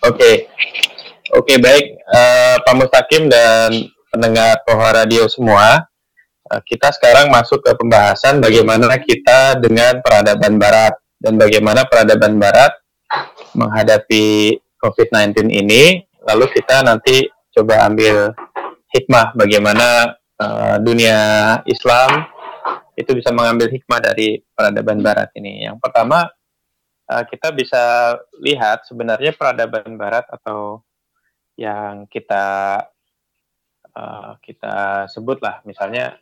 Oke, oke baik uh, Pak Mustaqim dan pendengar Pohon Radio semua. Uh, kita sekarang masuk ke pembahasan bagaimana kita dengan peradaban Barat dan bagaimana peradaban Barat menghadapi COVID-19 ini. Lalu kita nanti coba ambil hikmah bagaimana uh, dunia Islam itu bisa mengambil hikmah dari peradaban Barat ini. Yang pertama uh, kita bisa lihat sebenarnya peradaban Barat atau yang kita uh, kita sebutlah misalnya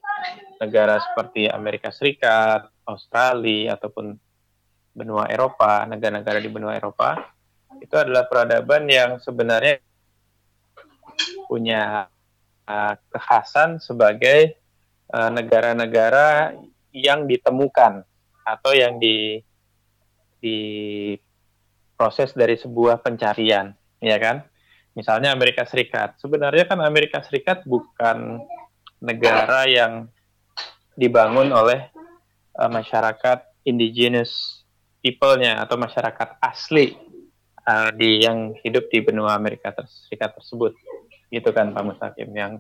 negara seperti Amerika Serikat, Australia ataupun benua Eropa, negara-negara di benua Eropa itu adalah peradaban yang sebenarnya punya uh, kekhasan sebagai negara-negara uh, yang ditemukan atau yang di proses dari sebuah pencarian, ya kan? Misalnya Amerika Serikat. Sebenarnya kan Amerika Serikat bukan negara yang dibangun oleh uh, masyarakat indigenous people-nya atau masyarakat asli uh, di yang hidup di benua Amerika Serikat tersebut. Gitu kan Pak Mustaqim yang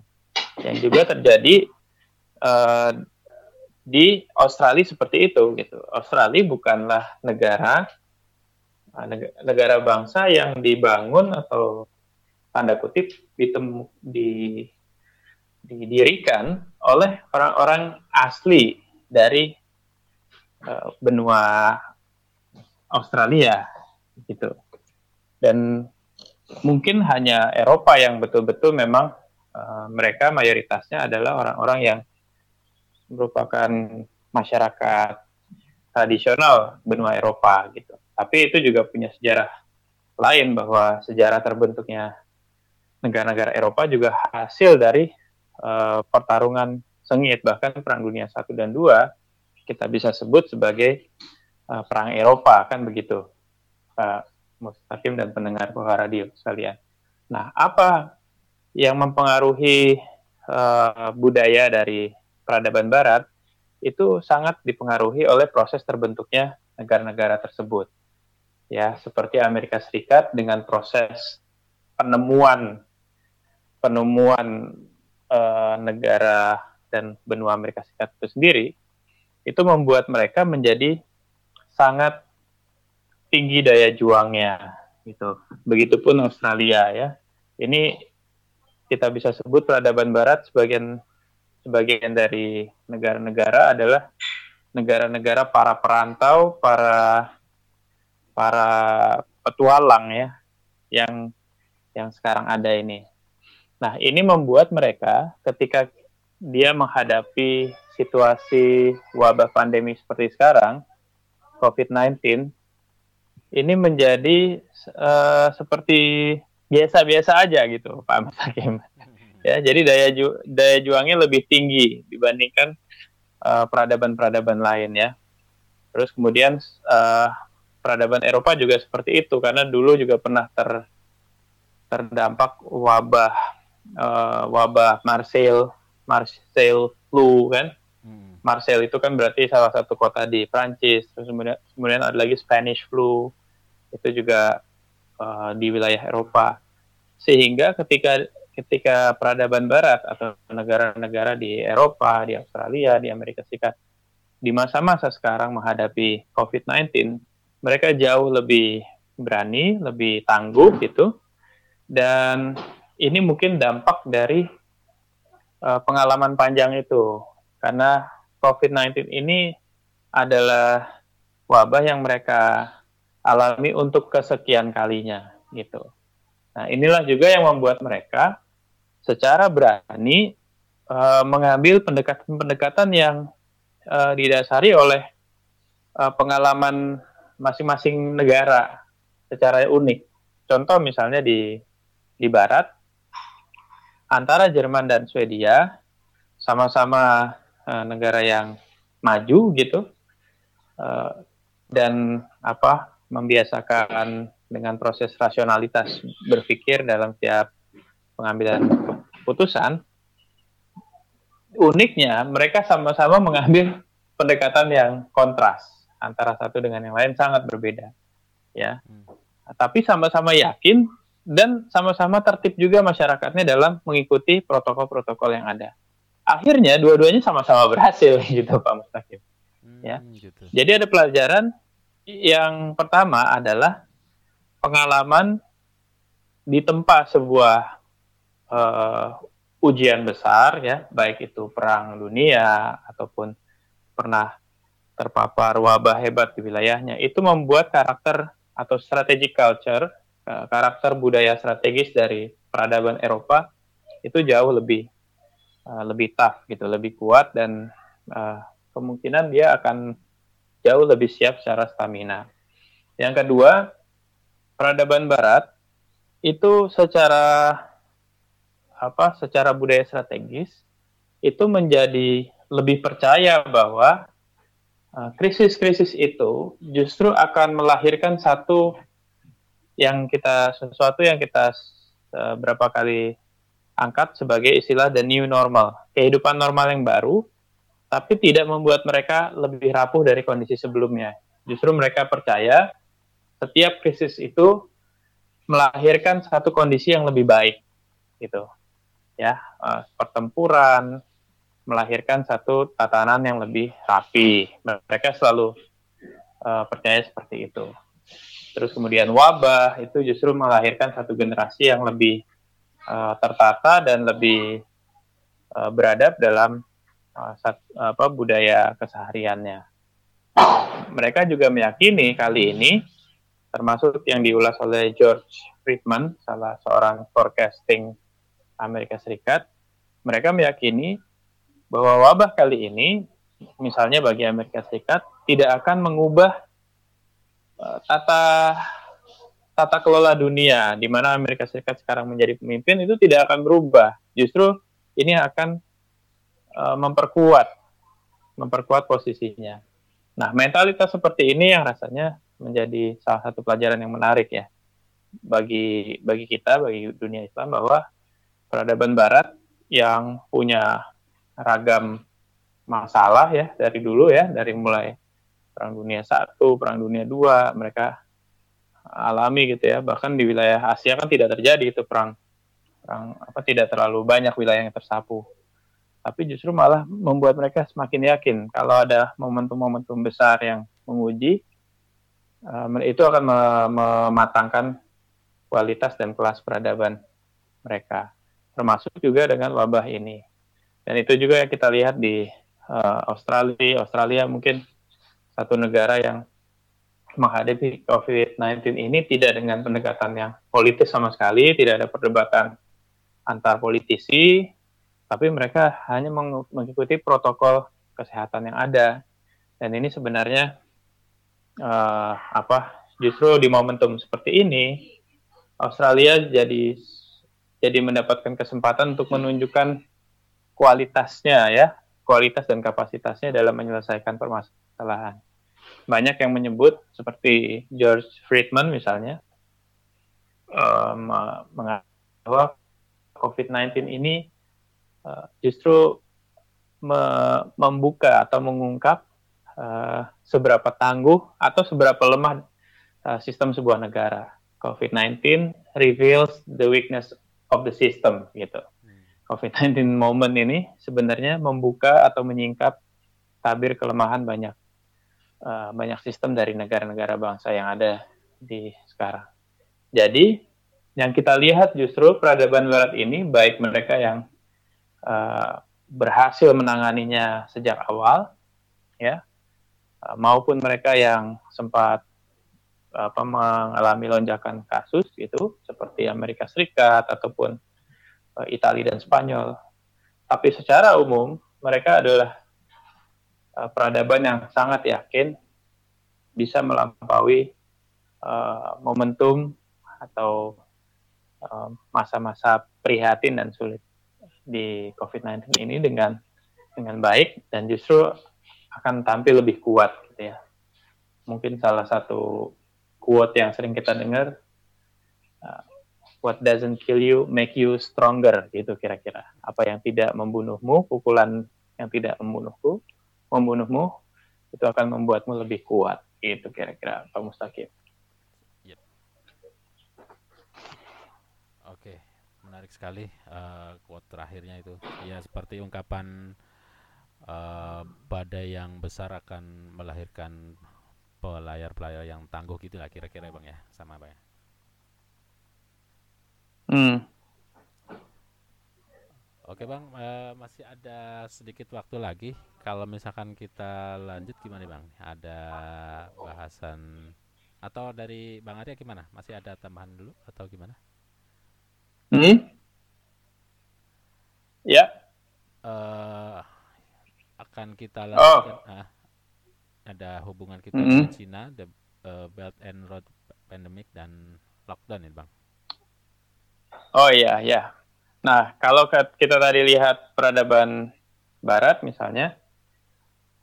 yang juga terjadi uh, di Australia seperti itu gitu. Australia bukanlah negara ah, negara bangsa yang dibangun atau tanda kutip ditemu, di didirikan oleh orang-orang asli dari uh, benua Australia gitu. Dan mungkin hanya Eropa yang betul-betul memang uh, mereka mayoritasnya adalah orang-orang yang merupakan masyarakat tradisional benua Eropa gitu. Tapi itu juga punya sejarah lain bahwa sejarah terbentuknya negara-negara Eropa juga hasil dari uh, pertarungan sengit bahkan perang dunia satu dan dua kita bisa sebut sebagai uh, perang Eropa kan begitu Pak Mustaqim dan pendengar Poha Radio sekalian. Nah apa yang mempengaruhi uh, budaya dari peradaban Barat itu sangat dipengaruhi oleh proses terbentuknya negara-negara tersebut. Ya, seperti Amerika Serikat dengan proses penemuan penemuan uh, negara dan benua Amerika Serikat itu sendiri itu membuat mereka menjadi sangat tinggi daya juangnya gitu. Begitupun Australia ya. Ini kita bisa sebut peradaban barat sebagian sebagian dari negara-negara adalah negara-negara para perantau, para para petualang ya yang yang sekarang ada ini. Nah, ini membuat mereka ketika dia menghadapi situasi wabah pandemi seperti sekarang, COVID-19, ini menjadi uh, seperti biasa-biasa aja gitu, Pak Mas Hakim ya jadi daya ju daya juangnya lebih tinggi dibandingkan uh, peradaban-peradaban lain ya. Terus kemudian uh, peradaban Eropa juga seperti itu karena dulu juga pernah ter terdampak wabah uh, wabah Marseille Marseille flu kan? Hmm. Marseille itu kan berarti salah satu kota di Prancis terus kemudian kemudian ada lagi Spanish flu itu juga uh, di wilayah Eropa. Sehingga ketika ketika peradaban barat atau negara-negara di Eropa, di Australia, di Amerika Serikat di masa-masa sekarang menghadapi COVID-19, mereka jauh lebih berani, lebih tangguh gitu. Dan ini mungkin dampak dari uh, pengalaman panjang itu. Karena COVID-19 ini adalah wabah yang mereka alami untuk kesekian kalinya gitu. Nah, inilah juga yang membuat mereka secara berani uh, mengambil pendekatan-pendekatan yang uh, didasari oleh uh, pengalaman masing-masing negara secara unik. Contoh misalnya di di Barat antara Jerman dan Swedia sama-sama uh, negara yang maju gitu uh, dan apa membiasakan dengan proses rasionalitas berpikir dalam setiap pengambilan keputusan, uniknya mereka sama-sama mengambil pendekatan yang kontras antara satu dengan yang lain sangat berbeda, ya. Hmm. Tapi sama-sama yakin dan sama-sama tertib juga masyarakatnya dalam mengikuti protokol-protokol yang ada. Akhirnya dua-duanya sama-sama berhasil gitu Pak Mustaqim. Hmm, ya. Gitu. Jadi ada pelajaran yang pertama adalah pengalaman di tempat sebuah uh, ujian besar ya, baik itu perang dunia ataupun pernah terpapar wabah hebat di wilayahnya, itu membuat karakter atau strategic culture Eh, karakter budaya strategis dari peradaban Eropa itu jauh lebih uh, lebih tough gitu, lebih kuat dan uh, kemungkinan dia akan jauh lebih siap secara stamina. Yang kedua, peradaban Barat itu secara apa? Secara budaya strategis itu menjadi lebih percaya bahwa krisis-krisis uh, itu justru akan melahirkan satu yang kita sesuatu yang kita uh, berapa kali angkat sebagai istilah the new normal, kehidupan normal yang baru, tapi tidak membuat mereka lebih rapuh dari kondisi sebelumnya. Justru mereka percaya setiap krisis itu melahirkan satu kondisi yang lebih baik, gitu. Ya, uh, pertempuran melahirkan satu tatanan yang lebih rapi. Mereka selalu uh, percaya seperti itu terus kemudian wabah itu justru melahirkan satu generasi yang lebih uh, tertata dan lebih uh, beradab dalam uh, sat, apa budaya kesehariannya. Mereka juga meyakini kali ini termasuk yang diulas oleh George Friedman, salah seorang forecasting Amerika Serikat, mereka meyakini bahwa wabah kali ini, misalnya bagi Amerika Serikat, tidak akan mengubah Eh, tata tata kelola dunia di mana Amerika Serikat sekarang menjadi pemimpin itu tidak akan berubah. Justru ini akan uh, memperkuat memperkuat posisinya. Nah, mentalitas seperti ini yang rasanya menjadi salah satu pelajaran yang menarik ya bagi bagi kita bagi dunia Islam bahwa peradaban barat yang punya ragam masalah ya dari dulu ya dari mulai Perang Dunia Satu, Perang Dunia Dua, mereka alami gitu ya. Bahkan di wilayah Asia kan tidak terjadi itu perang, perang apa tidak terlalu banyak wilayah yang tersapu. Tapi justru malah membuat mereka semakin yakin kalau ada momentum-momentum besar yang menguji, uh, itu akan mematangkan kualitas dan kelas peradaban mereka, termasuk juga dengan wabah ini. Dan itu juga yang kita lihat di uh, Australia. Australia mungkin satu negara yang menghadapi COVID-19 ini tidak dengan pendekatan yang politis sama sekali, tidak ada perdebatan antar politisi, tapi mereka hanya mengikuti protokol kesehatan yang ada. Dan ini sebenarnya uh, apa? Justru di momentum seperti ini, Australia jadi jadi mendapatkan kesempatan untuk menunjukkan kualitasnya ya, kualitas dan kapasitasnya dalam menyelesaikan permasalahan banyak yang menyebut seperti George Friedman misalnya um, bahwa COVID-19 ini uh, justru me membuka atau mengungkap uh, seberapa tangguh atau seberapa lemah uh, sistem sebuah negara. COVID-19 reveals the weakness of the system gitu. Hmm. COVID-19 moment ini sebenarnya membuka atau menyingkap tabir kelemahan banyak uh, banyak sistem dari negara-negara bangsa yang ada di sekarang. Jadi yang kita lihat justru peradaban Barat ini baik mereka yang uh, berhasil menanganinya sejak awal, ya, uh, maupun mereka yang sempat apa mengalami lonjakan kasus itu seperti Amerika Serikat ataupun uh, Italia dan Spanyol. Tapi secara umum mereka adalah uh, peradaban yang sangat yakin bisa melampaui uh, momentum atau eh, masa-masa uh, prihatin dan sulit di COVID-19 ini dengan dengan baik dan justru akan tampil lebih kuat gitu ya. Mungkin salah satu quote yang sering kita dengar uh, what doesn't kill you make you stronger gitu kira-kira. Apa yang tidak membunuhmu, pukulan yang tidak membunuhku, membunuhmu itu akan membuatmu lebih kuat. Itu kira-kira Pak Mustaqim. Yep. menarik sekali uh, quote terakhirnya itu. Ya seperti ungkapan uh, badai yang besar akan melahirkan pelayar-pelayar yang tangguh gitu lah kira-kira bang ya sama bang. Ya? Hmm. Oke bang, uh, masih ada sedikit waktu lagi. Kalau misalkan kita lanjut gimana bang? Ada bahasan atau dari bang Arya gimana? Masih ada tambahan dulu atau gimana? Hmm? Ya. Uh, akan kita oh. lanjutkan. Oh. Uh, ada hubungan kita mm -hmm. dengan Cina, the uh, Belt and Road Pandemic dan lockdown ini bang. Oh iya, ya. Nah, kalau kita tadi lihat peradaban Barat misalnya,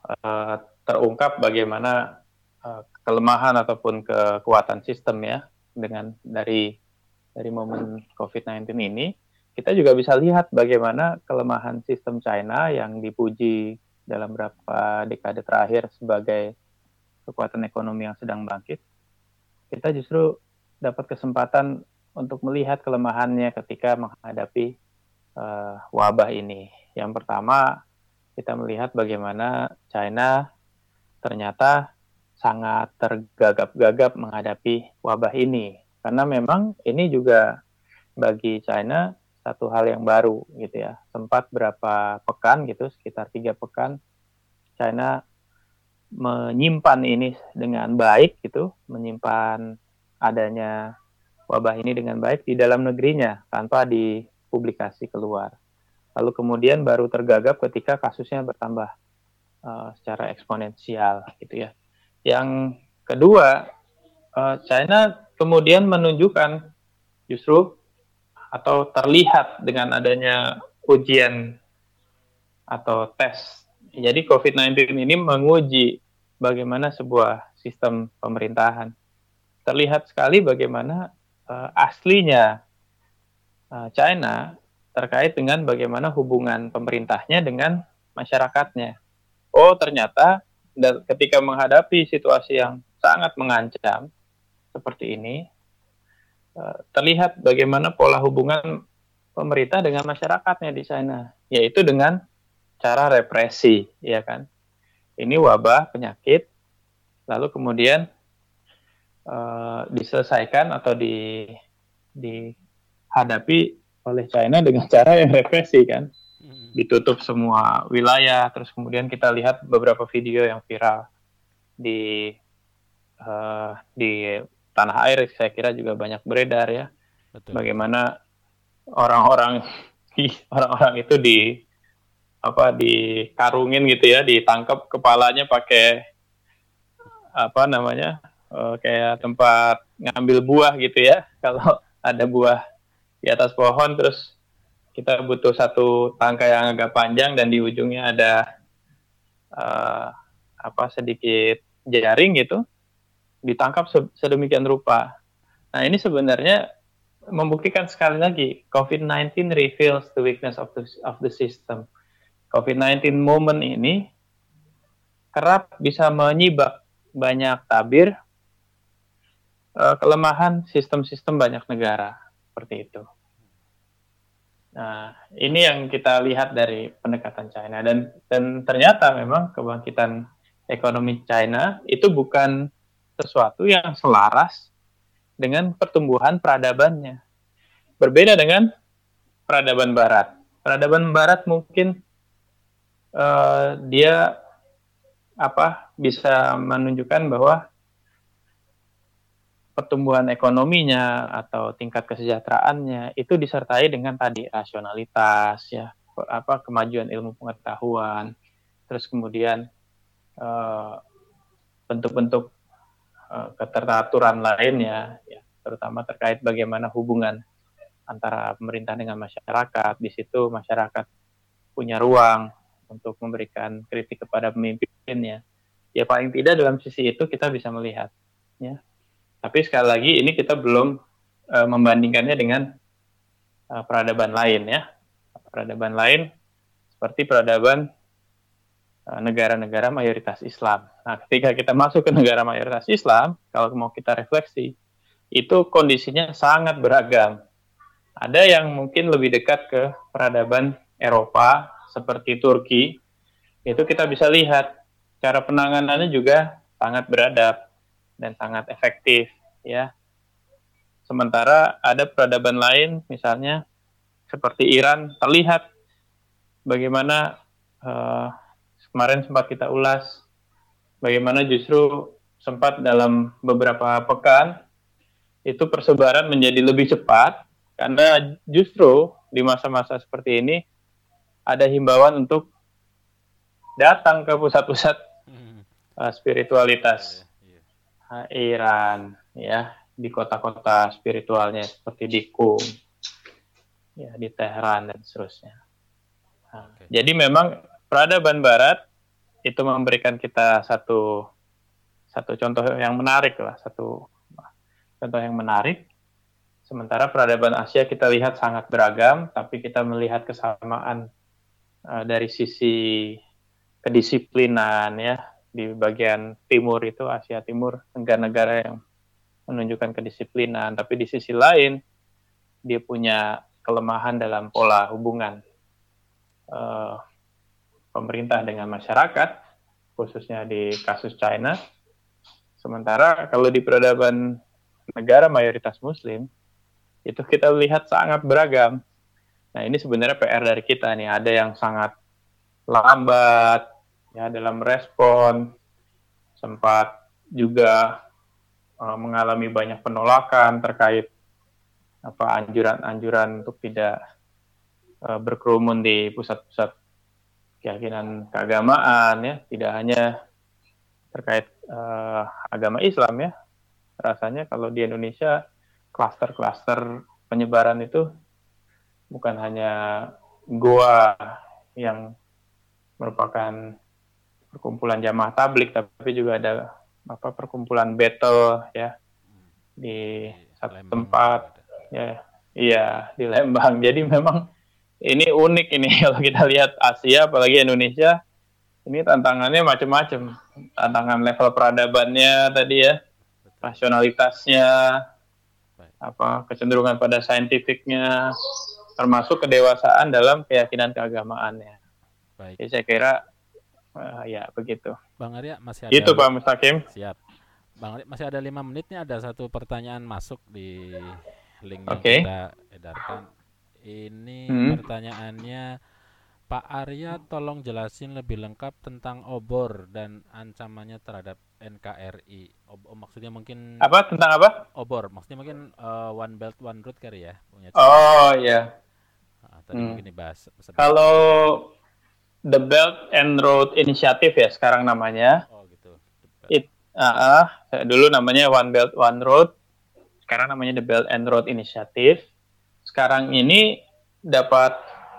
uh, terungkap bagaimana uh, kelemahan ataupun kekuatan sistem ya dengan dari dari momen COVID-19 ini, kita juga bisa lihat bagaimana kelemahan sistem China yang dipuji dalam beberapa dekade terakhir sebagai kekuatan ekonomi yang sedang bangkit, kita justru dapat kesempatan untuk melihat kelemahannya ketika menghadapi uh, wabah ini. Yang pertama, kita melihat bagaimana China ternyata sangat tergagap-gagap menghadapi wabah ini. Karena memang ini juga bagi China satu hal yang baru gitu ya. Sempat berapa pekan gitu, sekitar tiga pekan, China menyimpan ini dengan baik gitu, menyimpan adanya wabah ini dengan baik di dalam negerinya tanpa dipublikasi keluar. Lalu kemudian baru tergagap ketika kasusnya bertambah uh, secara eksponensial gitu ya. Yang kedua, uh, China kemudian menunjukkan justru atau terlihat dengan adanya ujian atau tes. Jadi COVID-19 ini menguji bagaimana sebuah sistem pemerintahan. Terlihat sekali bagaimana uh, aslinya uh, China terkait dengan bagaimana hubungan pemerintahnya dengan masyarakatnya. Oh, ternyata ketika menghadapi situasi yang sangat mengancam seperti ini, terlihat bagaimana pola hubungan pemerintah dengan masyarakatnya di China, yaitu dengan cara represi, ya kan? Ini wabah penyakit, lalu kemudian uh, diselesaikan atau di dihadapi oleh China dengan cara yang represi kan hmm. ditutup semua wilayah terus kemudian kita lihat beberapa video yang viral di uh, di tanah air saya kira juga banyak beredar ya Betul. bagaimana orang-orang orang-orang itu di apa dikarungin gitu ya ditangkap kepalanya pakai apa namanya uh, kayak tempat ngambil buah gitu ya. Kalau ada buah di atas pohon terus kita butuh satu tangkai yang agak panjang dan di ujungnya ada uh, apa sedikit jaring gitu ditangkap sedemikian rupa. Nah ini sebenarnya membuktikan sekali lagi COVID-19 reveals the weakness of the of the system. COVID-19 moment ini kerap bisa menyibak banyak tabir uh, kelemahan sistem-sistem banyak negara seperti itu. Nah, ini yang kita lihat dari pendekatan China dan dan ternyata memang kebangkitan ekonomi China itu bukan sesuatu yang selaras dengan pertumbuhan peradabannya. Berbeda dengan peradaban barat. Peradaban barat mungkin uh, dia apa bisa menunjukkan bahwa pertumbuhan ekonominya atau tingkat kesejahteraannya itu disertai dengan tadi rasionalitas ya apa kemajuan ilmu pengetahuan terus kemudian eh, bentuk-bentuk uh, keteraturan lainnya ya terutama terkait bagaimana hubungan antara pemerintah dengan masyarakat. Di situ masyarakat punya ruang untuk memberikan kritik kepada pemimpinnya ya. Paling tidak dalam sisi itu kita bisa melihat ya. Tapi sekali lagi ini kita belum uh, membandingkannya dengan uh, peradaban lain ya. Peradaban lain seperti peradaban eh, negara-negara mayoritas Islam. Nah, ketika kita masuk ke negara mayoritas Islam, kalau mau kita refleksi, itu kondisinya sangat beragam. Ada yang mungkin lebih dekat ke peradaban Eropa seperti Turki. Itu kita bisa lihat cara penanganannya juga sangat beradab dan sangat efektif ya. Sementara ada peradaban lain misalnya seperti Iran terlihat bagaimana uh, kemarin sempat kita ulas bagaimana justru sempat dalam beberapa pekan itu persebaran menjadi lebih cepat karena justru di masa-masa seperti ini ada himbauan untuk datang ke pusat-pusat uh, spiritualitas uh, Iran ya di kota-kota spiritualnya seperti di Qum ya di Teheran dan seterusnya. Nah, okay. Jadi memang peradaban Barat itu memberikan kita satu satu contoh yang menarik lah satu contoh yang menarik. Sementara peradaban Asia kita lihat sangat beragam, tapi kita melihat kesamaan uh, dari sisi kedisiplinan ya di bagian timur itu Asia Timur negara-negara yang menunjukkan kedisiplinan, tapi di sisi lain dia punya kelemahan dalam pola hubungan uh, pemerintah dengan masyarakat, khususnya di kasus China. Sementara kalau di peradaban negara mayoritas muslim itu kita lihat sangat beragam. Nah, ini sebenarnya PR dari kita nih. Ada yang sangat lambat ya dalam respon, sempat juga uh, mengalami banyak penolakan terkait apa anjuran-anjuran untuk tidak uh, berkerumun di pusat-pusat keyakinan keagamaan ya, tidak hanya terkait uh, agama Islam ya, rasanya kalau di Indonesia klaster-klaster penyebaran itu bukan hanya goa yang merupakan perkumpulan jamaah tablik tapi juga ada apa perkumpulan battle ya di satu Lembang tempat ya. Iya di Lembang. Jadi memang ini unik ini kalau kita lihat Asia apalagi Indonesia ini tantangannya macam-macam tantangan level peradabannya tadi ya rasionalitasnya, apa kecenderungan pada saintifiknya, termasuk kedewasaan dalam keyakinan keagamaannya. Baik. Jadi saya kira uh, ya begitu. Bang Arya masih ada. Itu Pak Mustakim. Siap. Bang Arya masih ada lima menit nih ada satu pertanyaan masuk di link yang okay. kita edarkan. Ini hmm. pertanyaannya Pak Arya tolong jelasin lebih lengkap tentang obor dan ancamannya terhadap NKRI. Ob oh, maksudnya mungkin apa tentang apa? Obor, maksudnya mungkin uh, One Belt One Road kali ya punya. Oh iya. Nah, tadi hmm. mungkin dibahas. Kalau The Belt and Road Initiative ya sekarang namanya. Oh gitu. It, uh, uh, dulu namanya One Belt One Road, sekarang namanya The Belt and Road Initiative. Sekarang ini dapat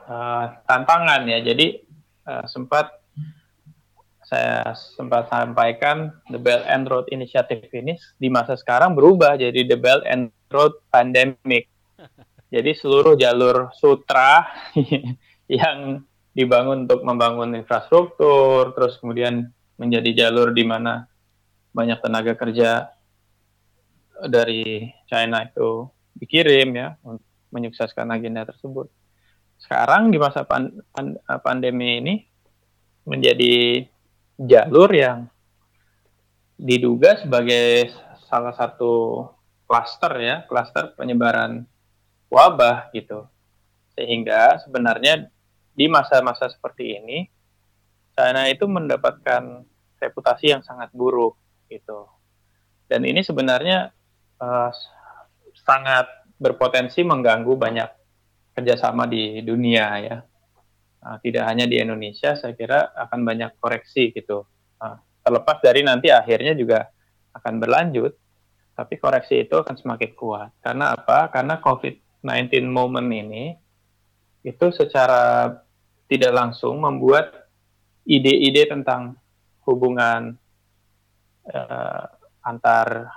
uh, tantangan ya. Jadi uh, sempat saya sempat sampaikan the Belt and Road Initiative ini di masa sekarang berubah jadi the Belt and Road Pandemic. Jadi seluruh jalur sutra yang dibangun untuk membangun infrastruktur, terus kemudian menjadi jalur di mana banyak tenaga kerja dari China itu dikirim ya menyukseskan agenda tersebut sekarang di masa pan, pan, pandemi ini menjadi jalur yang diduga sebagai salah satu klaster ya, klaster penyebaran wabah gitu. Sehingga sebenarnya di masa-masa seperti ini China itu mendapatkan reputasi yang sangat buruk gitu. Dan ini sebenarnya uh, sangat berpotensi mengganggu banyak kerjasama di dunia ya. Nah, tidak hanya di Indonesia, saya kira akan banyak koreksi gitu. Nah, terlepas dari nanti akhirnya juga akan berlanjut, tapi koreksi itu akan semakin kuat. Karena apa? Karena COVID-19 moment ini itu secara tidak langsung membuat ide-ide tentang hubungan uh, antar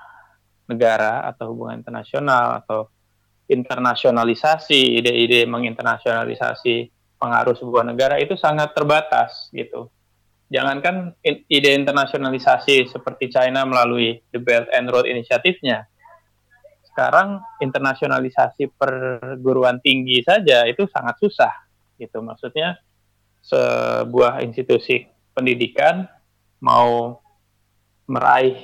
negara atau hubungan internasional atau internasionalisasi, ide-ide menginternasionalisasi pengaruh sebuah negara itu sangat terbatas gitu. Jangankan ide internasionalisasi seperti China melalui the Belt and Road Initiative-nya. sekarang internasionalisasi perguruan tinggi saja itu sangat susah gitu maksudnya sebuah institusi pendidikan mau meraih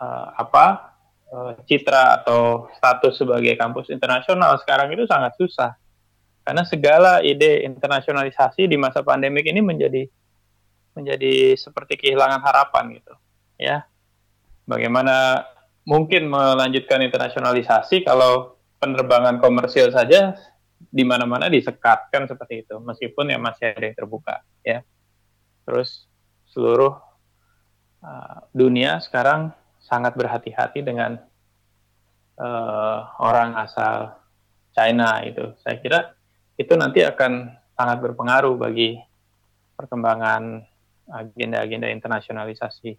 uh, apa uh, citra atau status sebagai kampus internasional sekarang itu sangat susah. Karena segala ide internasionalisasi di masa pandemik ini menjadi menjadi seperti kehilangan harapan gitu ya. Bagaimana mungkin melanjutkan internasionalisasi kalau penerbangan komersil saja di mana-mana disekatkan seperti itu meskipun ya masih ada yang terbuka ya. Terus seluruh uh, dunia sekarang sangat berhati-hati dengan uh, orang asal China itu saya kira itu nanti akan sangat berpengaruh bagi perkembangan agenda-agenda internasionalisasi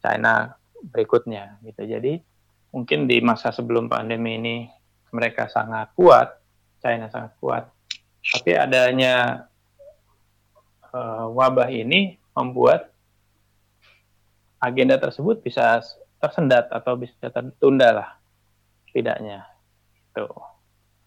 China berikutnya gitu. Jadi mungkin di masa sebelum pandemi ini mereka sangat kuat, China sangat kuat. Tapi adanya uh, wabah ini membuat agenda tersebut bisa tersendat atau bisa tertunda lah tidaknya. Tuh.